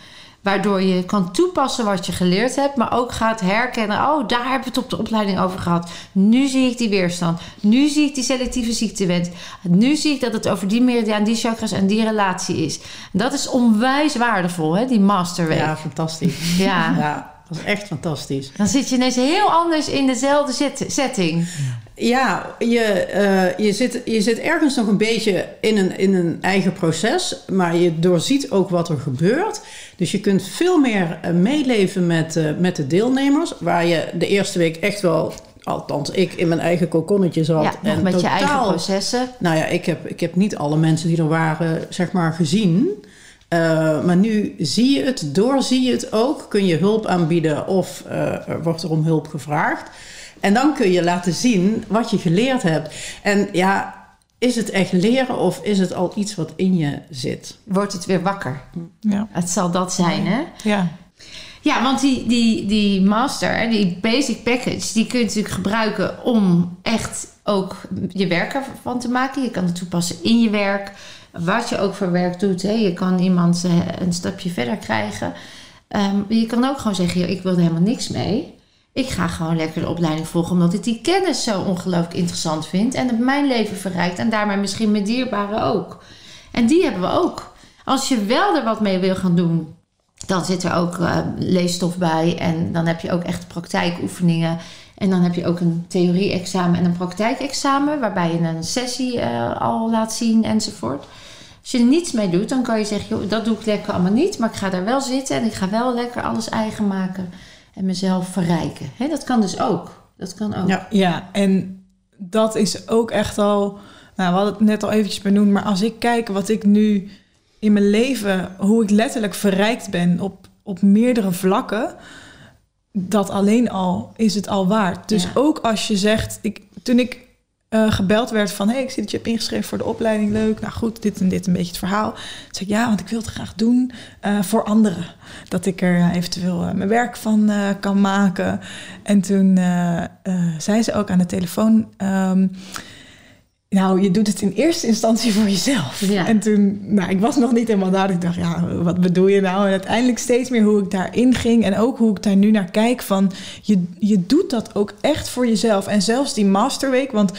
Waardoor je kan toepassen wat je geleerd hebt, maar ook gaat herkennen: oh, daar hebben we het op de opleiding over gehad. Nu zie ik die weerstand. Nu zie ik die selectieve ziektewens. Nu zie ik dat het over die meridiaan, die chakras en die relatie is. Dat is onwijs waardevol, hè, die masterweek. ja, fantastisch. Ja. ja, dat is echt fantastisch. Dan zit je ineens heel anders in dezelfde setting. Ja, je, eh, je, zit, je zit ergens nog een beetje in een, in een eigen proces, maar je doorziet ook wat er gebeurt. Dus je kunt veel meer eh, meeleven met, eh, met de deelnemers, waar je de eerste week echt wel, althans ik, in mijn eigen kokonnetje zat. Ja, nog met je eigen processen. Nou ja, ik heb, ik heb niet alle mensen die er waren, zeg maar, gezien. Uh, maar nu zie je het, doorzie je het ook. Kun je hulp aanbieden of uh, er wordt er om hulp gevraagd. En dan kun je laten zien wat je geleerd hebt. En ja, is het echt leren of is het al iets wat in je zit? Wordt het weer wakker? Ja. Het zal dat zijn, hè? Ja. Ja, want die, die, die master, die basic package, die kun je natuurlijk gebruiken om echt ook je werk ervan te maken. Je kan het toepassen in je werk, wat je ook voor werk doet. Hè. Je kan iemand uh, een stapje verder krijgen. Um, je kan ook gewoon zeggen, ik wil er helemaal niks mee. Ik ga gewoon lekker de opleiding volgen, omdat ik die kennis zo ongelooflijk interessant vind. En het mijn leven verrijkt en daarmee misschien mijn dierbaren ook. En die hebben we ook. Als je wel er wat mee wil gaan doen, dan zit er ook uh, leesstof bij. En dan heb je ook echt praktijkoefeningen. En dan heb je ook een theorie-examen en een praktijkexamen, waarbij je een sessie uh, al laat zien enzovoort. Als je er niets mee doet, dan kan je zeggen: joh, dat doe ik lekker allemaal niet, maar ik ga daar wel zitten en ik ga wel lekker alles eigen maken en mezelf verrijken. He, dat kan dus ook. Dat kan ook. Ja, ja, en dat is ook echt al. Nou, we hadden het net al eventjes benoemd, maar als ik kijk wat ik nu in mijn leven, hoe ik letterlijk verrijkt ben op, op meerdere vlakken, dat alleen al is het al waard. Dus Ja. ook als je zegt, ik, toen ik eh, gebeld werd van... hey, ik zie dat je hebt ingeschreven voor de opleiding, leuk. Nou goed, dit en dit een beetje het verhaal. Toen zei ik, ja, want ik wil het graag doen uh, voor anderen. Dat ik er eventueel uh, mijn werk van kan maken. En toen zei ze ook aan de telefoon... Um, nou, je doet het in eerste instantie voor jezelf. Ja. En toen, nou, ik was nog niet helemaal daar. Ik dacht, ja, wat bedoel je nou? En uiteindelijk steeds meer hoe ik daarin ging. En ook hoe ik daar nu naar kijk van... je, je doet dat ook echt voor jezelf. En zelfs die masterweek, want...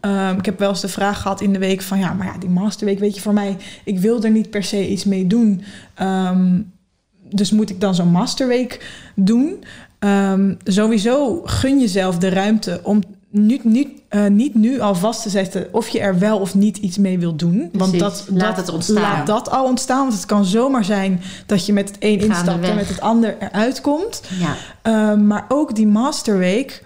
Um, ik heb wel eens de vraag gehad in de week van... ja, maar ja, die masterweek, weet je, voor mij... ik wil er niet per se iets mee doen. Um, dus moet ik dan zo'n masterweek doen? Um, sowieso gun jezelf de ruimte om niet, niet, uh, niet nu al vast te zetten of je er wel of niet iets mee wil doen. Want dat, laat het ontstaan. Laat dat al ontstaan. Want het kan zomaar zijn dat je met het een instapt en met het ander eruit komt. Ja. Uh, maar ook die masterweek.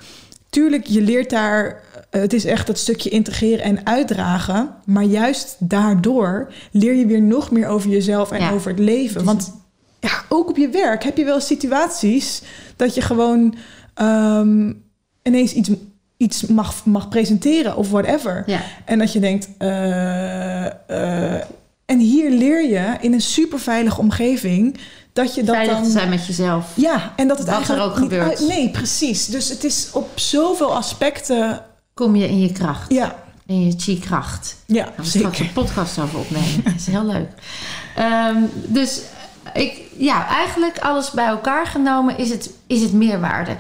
Tuurlijk, je leert daar. Uh, het is echt dat stukje integreren en uitdragen. Maar juist daardoor leer je weer nog meer over jezelf en ja. over het leven. Want ja, ook op je werk heb je wel situaties dat je gewoon um, ineens iets iets mag, mag presenteren of whatever. Ja. En dat je denkt, uh, uh, en hier leer je in een super veilige omgeving dat je dat Veilig dan te zijn met jezelf. Ja, en dat het Wat eigenlijk er ook gebeurt. Uit, nee, precies. Dus het is op zoveel aspecten. Kom je in je kracht. Ja. In je chi-kracht. Ja, Gaan we zeker. straks een podcast over opnemen. dat is heel leuk. Um, dus ik, ja, eigenlijk alles bij elkaar genomen is het, is het meerwaarde.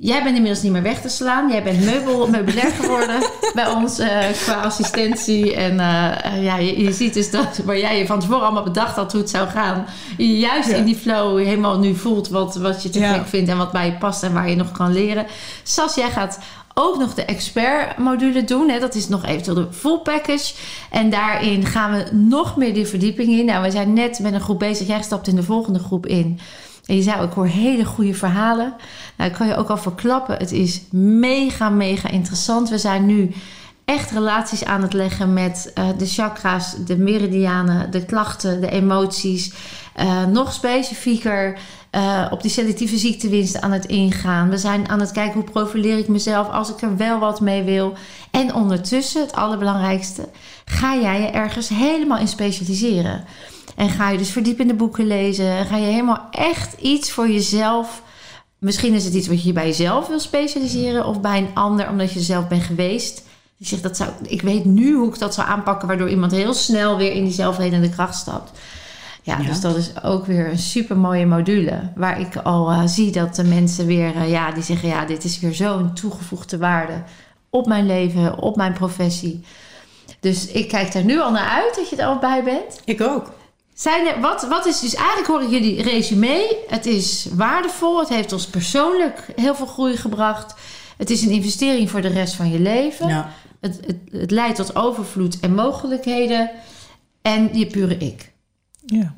Jij bent inmiddels niet meer weg te slaan. Jij bent meubel, meubilair geworden bij ons uh, qua assistentie. En uh, ja, je, je, ziet dus dat waar jij je van tevoren allemaal bedacht had hoe het zou gaan. Je juist ja. in die flow helemaal nu voelt wat, wat je te ja. gek vindt en wat bij je past en waar je nog kan leren. Sas, jij gaat ook nog de expert module doen. Hè? Dat is nog eventueel de full package. En daarin gaan we nog meer die verdieping in. Nou, we zijn net met een groep bezig. Jij stapt in de volgende groep in. En je zei, ik hoor hele goede verhalen. Nou, ik kan je ook al verklappen. Het is mega, mega interessant. We zijn nu echt relaties aan het leggen met uh, de chakra's, de meridianen, de klachten, de emoties. Uh, nog specifieker uh, op die selectieve ziektewinsten aan het ingaan. We zijn aan het kijken hoe profileer ik mezelf als ik er wel wat mee wil. En ondertussen, het allerbelangrijkste, ga jij je ergens helemaal in specialiseren. En ga je dus verdiepende boeken lezen. Ga je helemaal echt iets voor jezelf. Misschien is het iets wat je bij jezelf wil specialiseren. Of bij een ander, omdat je zelf bent geweest. Je zegt, dat zou, ik weet nu hoe ik dat zou aanpakken. Waardoor iemand heel snel weer in die zelfredende kracht stapt. Ja, ja, dus dat is ook weer een super mooie module. Waar ik al uh, zie dat de mensen weer, uh, ja, die zeggen: ja, dit is weer zo'n toegevoegde waarde op mijn leven, op mijn professie. Dus ik kijk daar nu al naar uit dat je er al bij bent. Ik ook. Zijn er, wat, wat is dus eigenlijk hoor ik jullie resume. Het is waardevol. Het heeft ons persoonlijk heel veel groei gebracht. Het is een investering voor de rest van je leven. Ja. Het, het, het leidt tot overvloed en mogelijkheden. En je pure ik. Ja.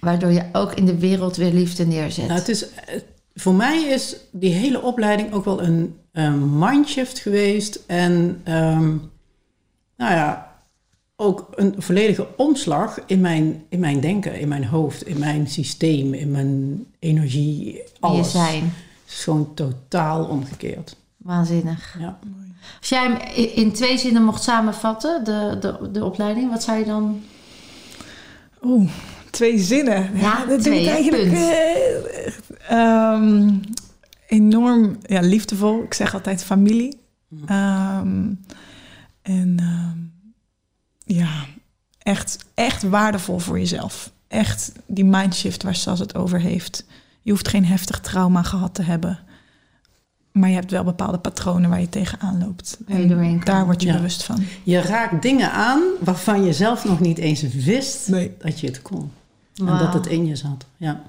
Waardoor je ook in de wereld weer liefde neerzet. Nou, het is, voor mij is die hele opleiding ook wel een, een mindshift geweest. En um, nou ja, ook een volledige omslag in mijn, in mijn denken, in mijn hoofd, in mijn systeem, in mijn energie, alles. Je zijn. Het is gewoon totaal omgekeerd. Waanzinnig. Ja. Als jij hem in twee zinnen mocht samenvatten, de, de, de opleiding, wat zou je dan... Oeh, twee zinnen. Ja, dat twee, doe ik eigenlijk uh, um, enorm ja, liefdevol. Ik zeg altijd familie. Um, en... Um, ja, echt, echt waardevol voor jezelf. Echt die mindshift waar Sas het over heeft. Je hoeft geen heftig trauma gehad te hebben. Maar je hebt wel bepaalde patronen waar je tegenaan loopt. En daar word je ja. bewust van. Je raakt dingen aan waarvan je zelf nog niet eens wist nee. dat je het kon. Wow. En dat het in je zat. Ja.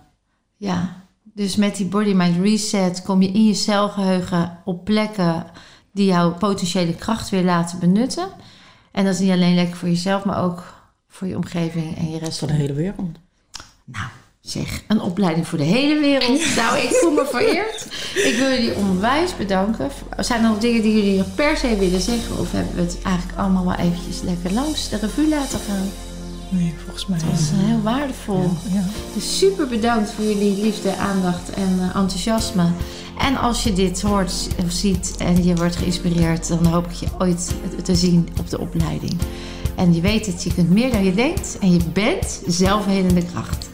ja, dus met die body mind reset kom je in je celgeheugen op plekken die jouw potentiële kracht weer laten benutten. En dat is niet alleen lekker voor jezelf, maar ook voor je omgeving en je rest voor de hele wereld. Nou, zeg, een opleiding voor de hele wereld. nou, ik voel me vereerd. Ik wil jullie onwijs bedanken. Zijn er nog dingen die jullie per se willen zeggen? Of hebben we het eigenlijk allemaal wel eventjes lekker langs de revue laten gaan? Nee, volgens mij. Dat is heel waardevol. Ja. Dus super bedankt voor jullie liefde, aandacht en uh, enthousiasme. En als je dit hoort of ziet en je wordt geïnspireerd, dan hoop ik je ooit te zien op de opleiding. En je weet het, je kunt meer dan je denkt en je bent zelfhelende kracht.